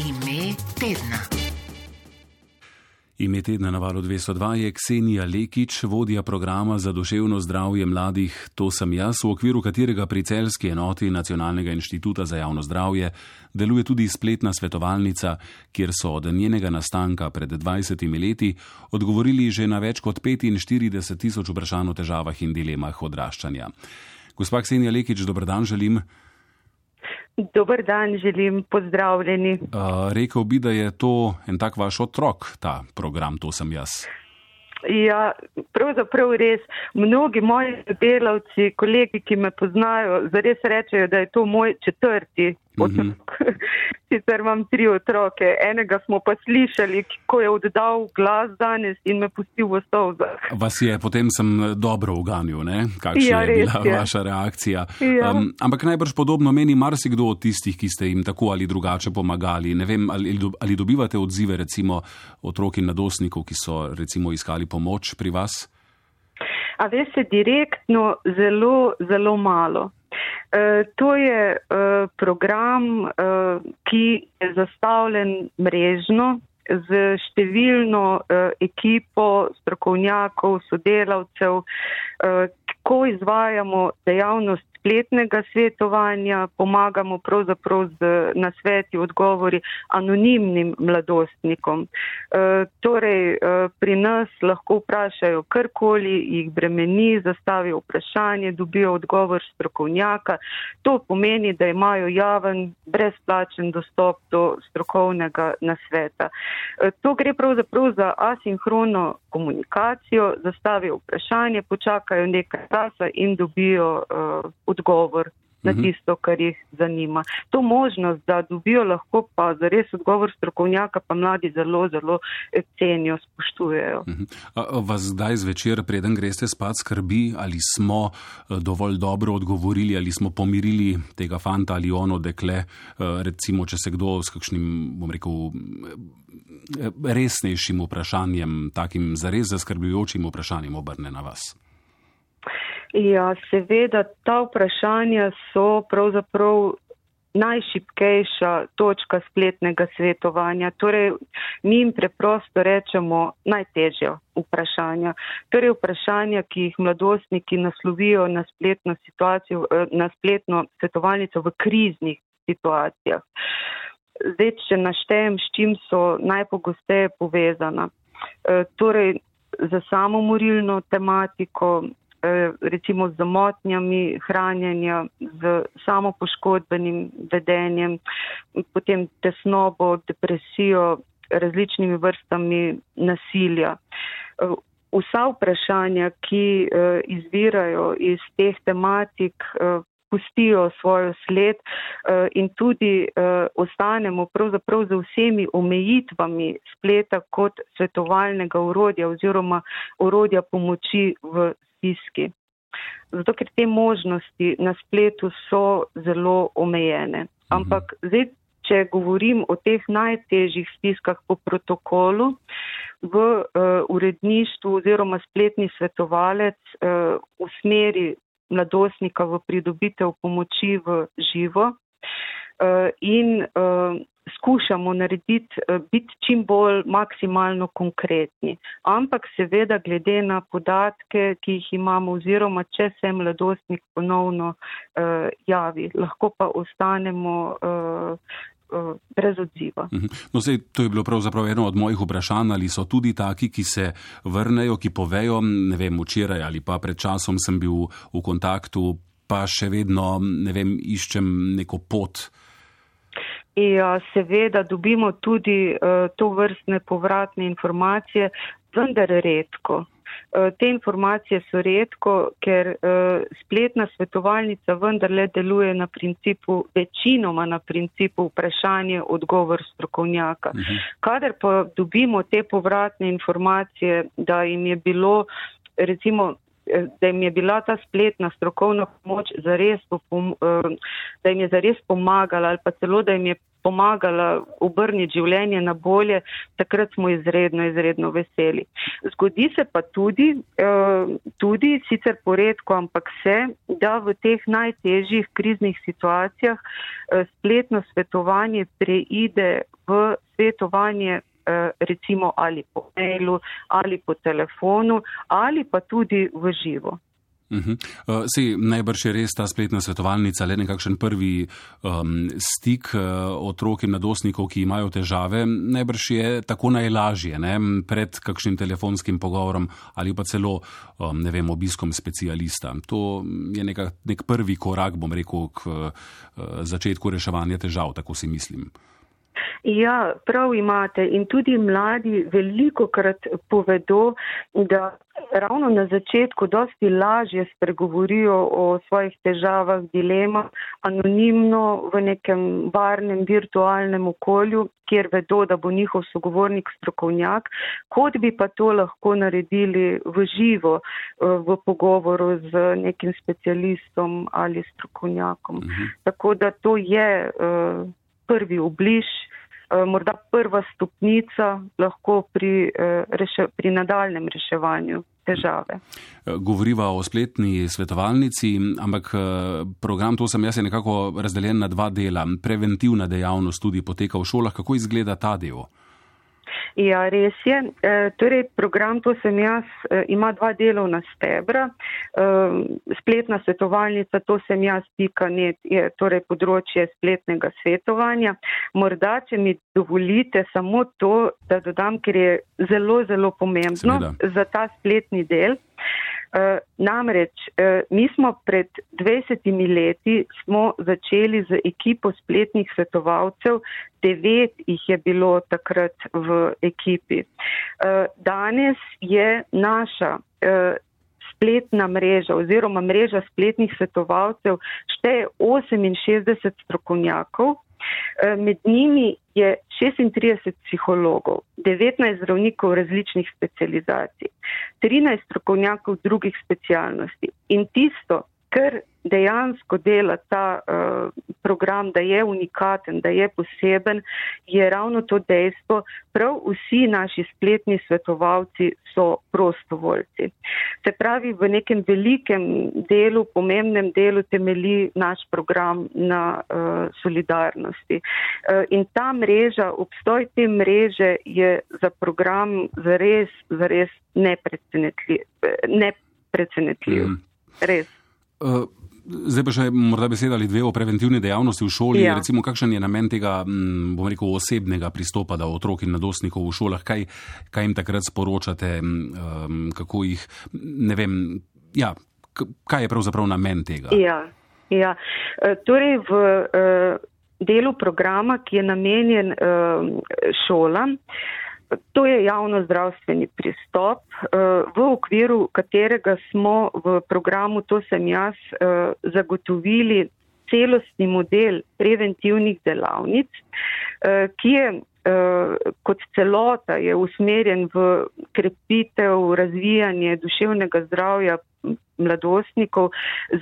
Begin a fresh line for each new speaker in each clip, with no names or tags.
Ime tedna.
Ime tedna na valu 202 je Ksenija Lekič, vodja programa za duševno zdravje mladih. To sem jaz, v okviru katerega pri celski enoti Nacionalnega inštituta za javno zdravje deluje tudi spletna svetovalnica, kjer so od njenega nastanka pred 20 leti odgovorili že na več kot 45 tisoč vprašanj o težavah in dilemah odraščanja. Gospa Ksenija Lekič, dober dan želim.
Dober dan, želim pozdravljeni.
Uh, rekel bi, da je to en tak vaš otrok, ta program, to sem jaz.
Ja, pravzaprav res. Mnogi moji delavci, kolegi, ki me poznajo, zares rečejo, da je to moj četrti otrok. Mm -hmm. Sicer imam tri otroke. Enega smo pa slišali, ko je oddal glas danes in me pustil v stolzah.
Vas je potem sem dobro uganil, ne? kakšna
Ja,
je bila
je.
vaša reakcija.
Ja.
Um, ampak najbrž podobno meni marsikdo od tistih, ki ste jim tako ali drugače pomagali. Ne vem, ali, ali dobivate odzive recimo otrok in mladostnikov, ki so recimo iskali pomoč pri vas?
A veste, direktno zelo, zelo malo. E, to je e, program, e, ki je zastavljen mrežno z številno ekipo strokovnjakov, sodelavcev, ko izvajamo dejavnost spletnega svetovanja, pomagamo pravzaprav z nasveti, odgovori anonimnim mladostnikom. E, torej, e, pri nas lahko vprašajo karkoli, jih bremeni, zastavijo vprašanje, dobijo odgovor strokovnjaka. To pomeni, da imajo javen, brezplačen dostop do strokovnega nasveta. E, To gre pravzaprav za asinhrono komunikacijo, zastavijo vprašanje, počakajo nekaj časa in dobijo uh, odgovor na
Mhm.
tisto, kar jih zanima. To možnost, da dobijo lahko pa zares odgovor strokovnjaka, pa mladi zelo, zelo eh, cenijo, spoštujejo.
Mhm. A- Vas zdaj zvečer, preden greste spat, skrbi, ali smo eh, dovolj dobro odgovorili, ali smo pomirili tega fanta ali ono dekle, eh, recimo, če se kdo s kakšnim, bom rekel, resnejšim vprašanjem, takim zares zaskrbljujočim vprašanjem obrne na vas.
Ja, seveda, ta vprašanja so pravzaprav najšipkejša točka spletnega svetovanja. Torej, mi jim preprosto rečemo najtežja vprašanja. Torej, vprašanja, ki jih mladostniki naslovijo na spletno eh, na spletno svetovalnico v kriznih situacijah. Zdaj, če naštejem, s čim so najpogosteje povezana. Eh, Torej, za samomorilno tematiko, recimo z zamotnjami hranjenja, z samopoškodbenim vedenjem, potem tesnobo, depresijo, različnimi vrstami nasilja. Eh, Vsa vprašanja, ki eh, izvirajo iz teh tematik, eh, pustijo svojo sled eh, in tudi eh, ostanemo pravzaprav z vsemi omejitvami spleta kot svetovalnega urodja oziroma urodja pomoči v stiski. Zato, ker te možnosti na spletu so zelo omejene. Ampak zdaj, če govorim o teh najtežjih stiskah po protokolu, v uh, uredništvu oziroma spletni svetovalec uh, usmeri mladostnika v pridobitev pomoči v živo uh, in uh, skušamo narediti, uh, biti čim bolj maksimalno konkretni. Ampak seveda glede na podatke, ki jih imamo oziroma če se mladostnik ponovno uh, javi, lahko pa ostanemo uh, uh, brez odziva.
Mhm. No, sej, to je bilo pravzaprav eno od mojih vprašanj, ali so tudi taki, ki se vrnejo, ki povejo, ne vem, včeraj ali pa pred časom sem bil v kontaktu, pa še vedno, ne vem, iščem neko pot.
Ja, seveda dobimo tudi uh, to vrstne povratne informacije, vendar redko. Uh, te informacije so redko, ker spletna svetovalnica vendarle deluje na principu, večinoma na principu vprašanje, odgovor strokovnjaka.
Mhm.
Kadar pa dobimo te povratne informacije, da jim je bilo, recimo, da jim je bila ta spletna strokovna pomoč zares, da jim je zares pomagala ali pa celo, da jim je pomagala obrniti življenje na bolje, takrat smo izredno, izredno veseli. Zgodi se pa tudi, eh, tudi sicer poredko, ampak se, da v teh najtežjih kriznih situacijah eh, spletno svetovanje preide v svetovanje recimo ali po mailu ali po telefonu ali pa tudi v živo.
Uh -huh. uh, sej, najbrž je res ta spletna svetovalnica le nekakšen prvi um, stik uh, otrok in mladostnikov, ki imajo težave. Najbrž je tako najlažje ne? pred kakšnim telefonskim pogovorom ali pa celo um, vem, obiskom specialista. To je neka, nek prvi korak, bom rekel, k uh, začetku reševanja težav, tako si mislim.
Ja, prav imate in tudi mladi veliko krat povedo, da ravno na začetku dosti lažje spregovorijo o svojih težavah, dilemah, anonimno v nekem varnem virtualnem okolju, kjer vedo, da bo njihov sogovornik strokovnjak, kot bi pa to lahko naredili v živo, eh, v pogovoru z nekim specialistom ali strokovnjakom. Mhm. Tako da to je uh, prvi obliž. Eh, morda prva stopnica lahko pri, eh, reše, pri nadaljem reševanju težave.
Eh, govoriva o spletni svetovalnici, ampak program, to sem jaz, je nekako razdeljen na dva dela. Preventivna dejavnost tudi poteka v šolah. Kako izgleda ta del?
Ja, res je. E, torej, program, to sem jaz, e, ima dva delovna stebra. E, spletna svetovalnica, to sem jaz, pika net, je torej področje spletnega svetovanja. Morda, če mi dovolite samo to, da dodam, ker je zelo, zelo pomembno Seveda. za ta spletni del. Uh, namreč, uh, mi smo pred 20 leti smo začeli z ekipo spletnih svetovalcev, devet jih je bilo takrat v ekipi. Uh, danes je naša spletna mreža oziroma mreža spletnih svetovalcev šteje 68 strokovnjakov, Eh, med njimi je 36 psihologov, 19 zdravnikov različnih specializacij, 13 strokovnjakov drugih specialnosti. In tisto, kar dejansko dela ta uh, program, da je unikaten, da je poseben, je ravno to dejstvo. Prav vsi naši spletni svetovalci so prostovoljci. Se pravi, v nekem velikem delu, pomembnem delu temeli naš program na uh, solidarnosti. Uh, in ta mreža, obstoj te mreže je za program zares, zares nepresenetljiv. nepresenetljiv. Mm. Res. Uh.
Zdaj pa še morda beseda ali dve o preventivni dejavnosti v šoli. Ja. Recimo, kakšen je namen tega, mm, bom rekel, osebnega pristopa do otrok in mladostnikov v šolah? Kaj, kaj jim takrat sporočate, um, kako jih, ne vem, ja, kaj je pravzaprav namen tega?
Ja, ja. E, torej v uh, delu programa, ki je namenjen šolam, To je javno zdravstveni pristop, eh, v okviru katerega smo v programu To sem jaz eh, zagotovili celostni model preventivnih delavnic, eh, ki je kot celota je usmerjen v krepitev, razvijanje duševnega zdravja mladostnikov,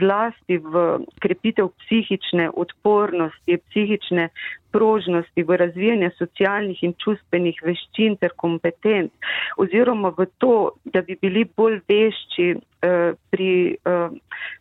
zlasti v krepitev psihične odpornosti, psihične prožnosti, v razvijanje socialnih in čustvenih veščin ter kompetenc, oziroma v to, da bi bili bolj vešči eh, pri eh,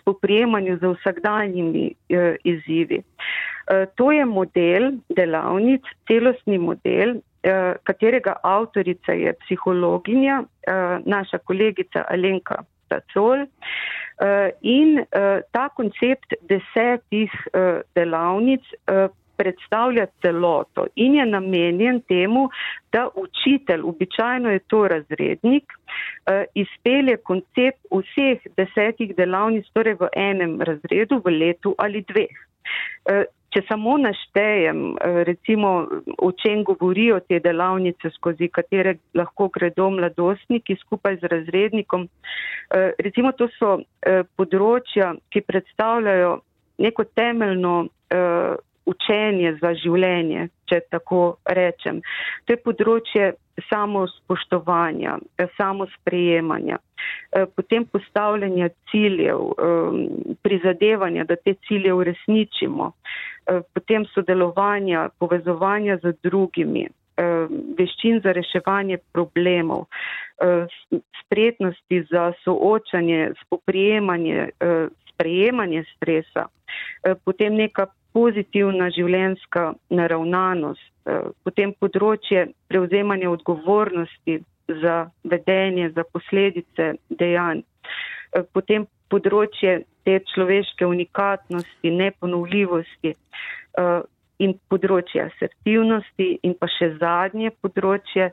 spoprijemanju z vsakdanjimi eh, izzivi. Eh, to je model delavnic, celostni model, eh, katerega avtorica je psihologinja, eh, naša kolegica Alenka Tacol. Uh, in uh, ta koncept desetih uh, delavnic predstavlja celoto in je namenjen temu, da učitelj, običajno je to razrednik, izpelje koncept vseh desetih delavnic, torej v enem razredu, v letu ali dveh. Če samo naštejem, eh, recimo, o čem govorijo te delavnice, skozi katere lahko gredo mladostniki skupaj z razrednikom, eh, recimo to so eh, področja, ki predstavljajo neko temeljno učenje za življenje, če tako rečem. To je področje samo spoštovanja, samo sprejemanja, eh, potem postavljanja ciljev, prizadevanja, da te cilje uresničimo, potem sodelovanja, povezovanja z drugimi, veščin za reševanje problemov, spretnosti za soočanje, spoprijemanje, sprejemanje stresa, potem neka pozitivna življenska naravnanost, potem področje prevzemanja odgovornosti za vedenje, za posledice dejanj, potem področje te človeške unikatnosti, neponovljivosti in področje asertivnosti in pa še zadnje področje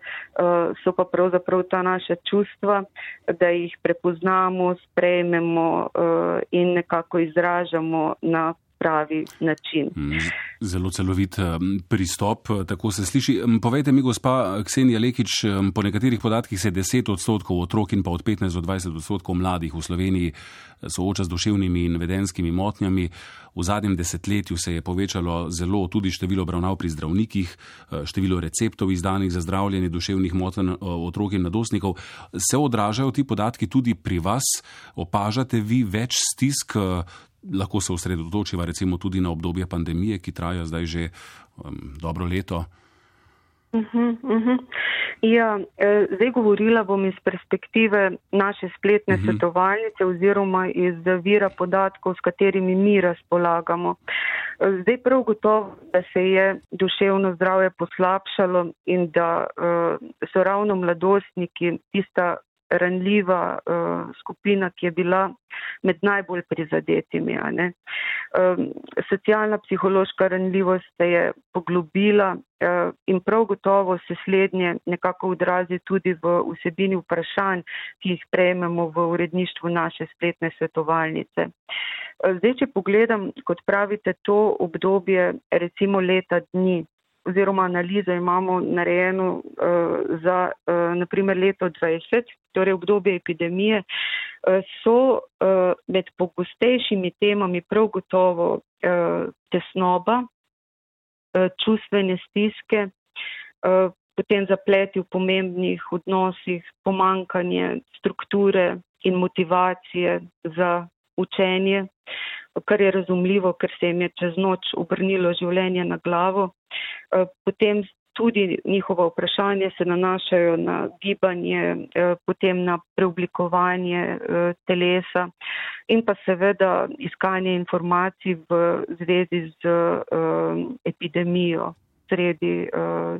so pa pravzaprav ta naša čustva, da jih prepoznamo, sprejmemo in nekako izražamo na pravi način. Mm,
zelo celovit pristop, tako se sliši. Povejte mi, gospa Ksenija Lekič, po nekaterih podatkih se 10 odstotkov otrok in pa od 15 do 20 odstotkov mladih v Sloveniji eh, sooča z duševnimi in vedenskimi motnjami. V zadnjem desetletju se je povečalo zelo tudi število obravnav pri zdravnikih, eh, število receptov izdanih za zdravljenje duševnih motenj eh, otrok in mladostnikov. Se odražajo ti podatki tudi pri vas? Opažate vi več stisk lahko se osredotočiva recimo tudi na obdobje pandemije, ki traja zdaj že um, dobro leto.
Uh -huh, uh -huh. Ja, eh, zdaj govorila bom iz perspektive naše spletne uh mhm. -huh. svetovalnice oziroma iz vira podatkov, s katerimi mi razpolagamo. Eh, zdaj prav gotovo, da se je duševno zdravje poslabšalo in da uh, so ravno mladostniki tista ranljiva uh, skupina, ki je bila med najbolj prizadetimi. Um, socialna psihološka ranljivost se je poglobila uh, in prav gotovo se slednje nekako odrazi tudi v vsebini vprašanj, ki jih prejmemo v uredništvu naše spletne svetovalnice. Zdaj, če pogledam, kot pravite, to obdobje recimo leta dni, oziroma analizo imamo narejeno uh, za uh, naprimer leto 20, torej obdobje epidemije, uh, so uh, med pogostejšimi temami prav gotovo uh, tesnoba, uh, čustvene stiske, uh, potem zapleti v pomembnih odnosih, pomankanje strukture in motivacije za učenje, kar je razumljivo, ker se jim je čez noč obrnilo življenje na glavo. Eh, potem tudi njihova vprašanja se nanašajo na gibanje, eh, potem na preoblikovanje eh, telesa in pa seveda iskanje informacij v zvezi z epidemijo, sredi,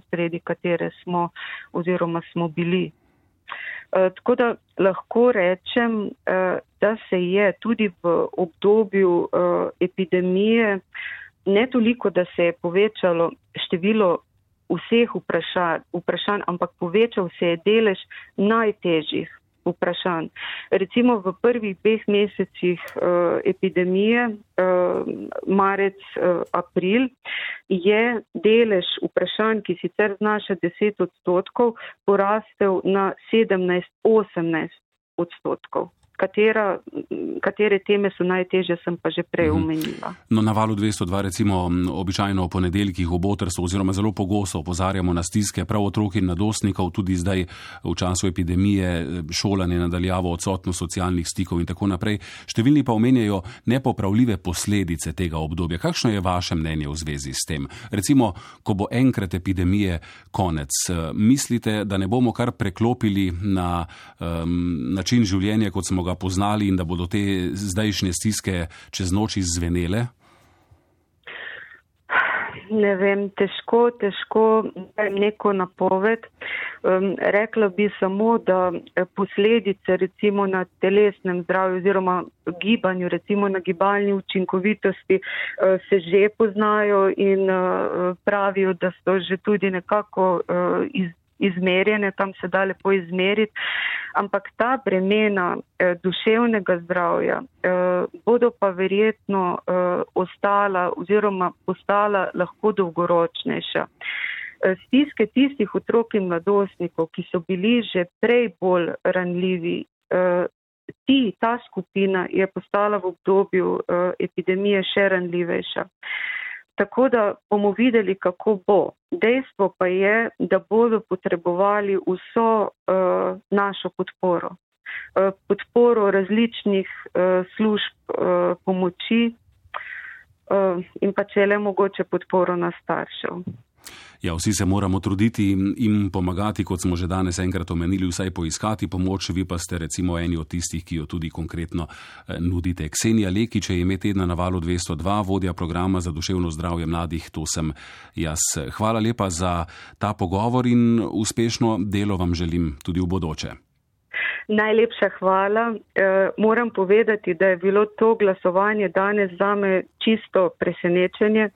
sredi katere smo oziroma smo bili. Tako da lahko rečem, da se je tudi v obdobju epidemije ne toliko, da se je povečalo število vseh vprašanj, vprašanj, ampak povečal se je delež najtežjih vprašanj. Recimo v prvih dveh mesecih uh, epidemije, uh, marec, uh, april, je delež vprašanj, ki sicer znaša 10 odstotkov, porastel na 17-18 odstotkov katera, katere teme so najtežje, sem pa že prej mhm. omenila.
No, na valu 202 recimo običajno o ponedeljkih v Botrstvu oziroma zelo pogosto opozarjamo na stiske prav otrok in nadostnikov, tudi zdaj v času epidemije, šolanje nadaljavo, odsotnost socialnih stikov in tako naprej. Številni pa omenjajo nepopravljive posledice tega obdobja. Kakšno je vaše mnenje v zvezi s tem? Recimo, ko bo enkrat epidemije konec, mislite, da ne bomo kar preklopili na um, način življenja, kot smo ga poznali in da bodo te zdajšnje stiske čez noč izvenele?
Ne vem, težko, težko neko napoved. Um, rekla bi samo, da eh, posledice recimo na telesnem zdravju oziroma gibanju, recimo na gibalni učinkovitosti uh, se že poznajo in uh, pravijo, da so že tudi nekako uh, iz, izmerjene, tam se da lepo izmeriti, ampak ta bremena eh, duševnega zdravja eh, bodo pa verjetno eh, ostala oziroma postala lahko dolgoročnejša. Eh, stiske tistih otrok in mladostnikov, ki so bili že prej bolj ranljivi, eh, ti, ta skupina je postala v obdobju eh, epidemije še ranljivejša. Tako da bomo videli, kako bo. Dejstvo pa je, da bodo potrebovali vso uh, našo podporo. Uh, podporo različnih uh, služb uh, pomoči uh, in pa če le mogoče podporo na staršev.
Ja, vsi se moramo truditi in pomagati, kot smo že danes enkrat omenili, vsaj poiskati pomoč. Vi pa ste recimo eni od tistih, ki jo tudi konkretno eh, nudite. Ksenija Lekič je ime tedna na valu 202, vodja programa za duševno zdravje mladih. To sem jaz. Hvala lepa za ta pogovor in uspešno delo vam želim tudi v bodoče.
Najlepša hvala. E, moram povedati, da je bilo to glasovanje danes zame čisto presenečenje.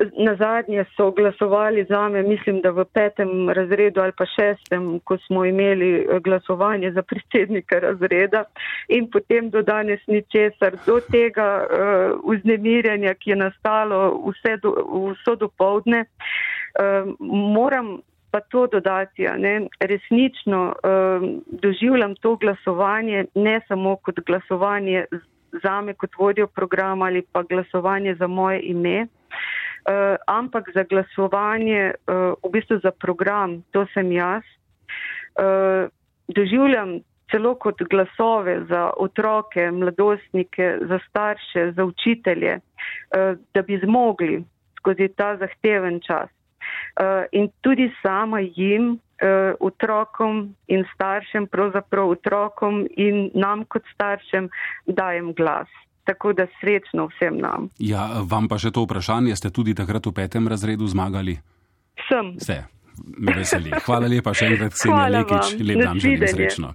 Na zadnje so glasovali za me, mislim, da v petem razredu ali pa šestem, ko smo imeli eh, glasovanje za predsednika razreda in potem do danes ni česar. Do tega uh, vznemirjanja, ki je nastalo vse do, vso dopovdne, uh, moram pa to dodati. Ne? Resnično uh, doživljam to glasovanje ne samo kot glasovanje za me kot vodjo programa ali pa glasovanje za moje ime. Uh, ampak za glasovanje, uh, v bistvu za program, to sem jaz, uh, doživljam celo kot glasove za otroke, mladostnike, za starše, za učitelje, da bi zmogli skozi ta zahteven čas. In tudi sama jim, otrokom in staršem, pravzaprav otrokom in nam kot staršem dajem glas. Tako da srečno vsem nam.
Ja, vam pa še to vprašanje, ste tudi takrat v petem razredu zmagali?
Sem.
Ste, me veseli. Hvala lepa še enkrat, Ksenija Lekič, lep dan želim srečno.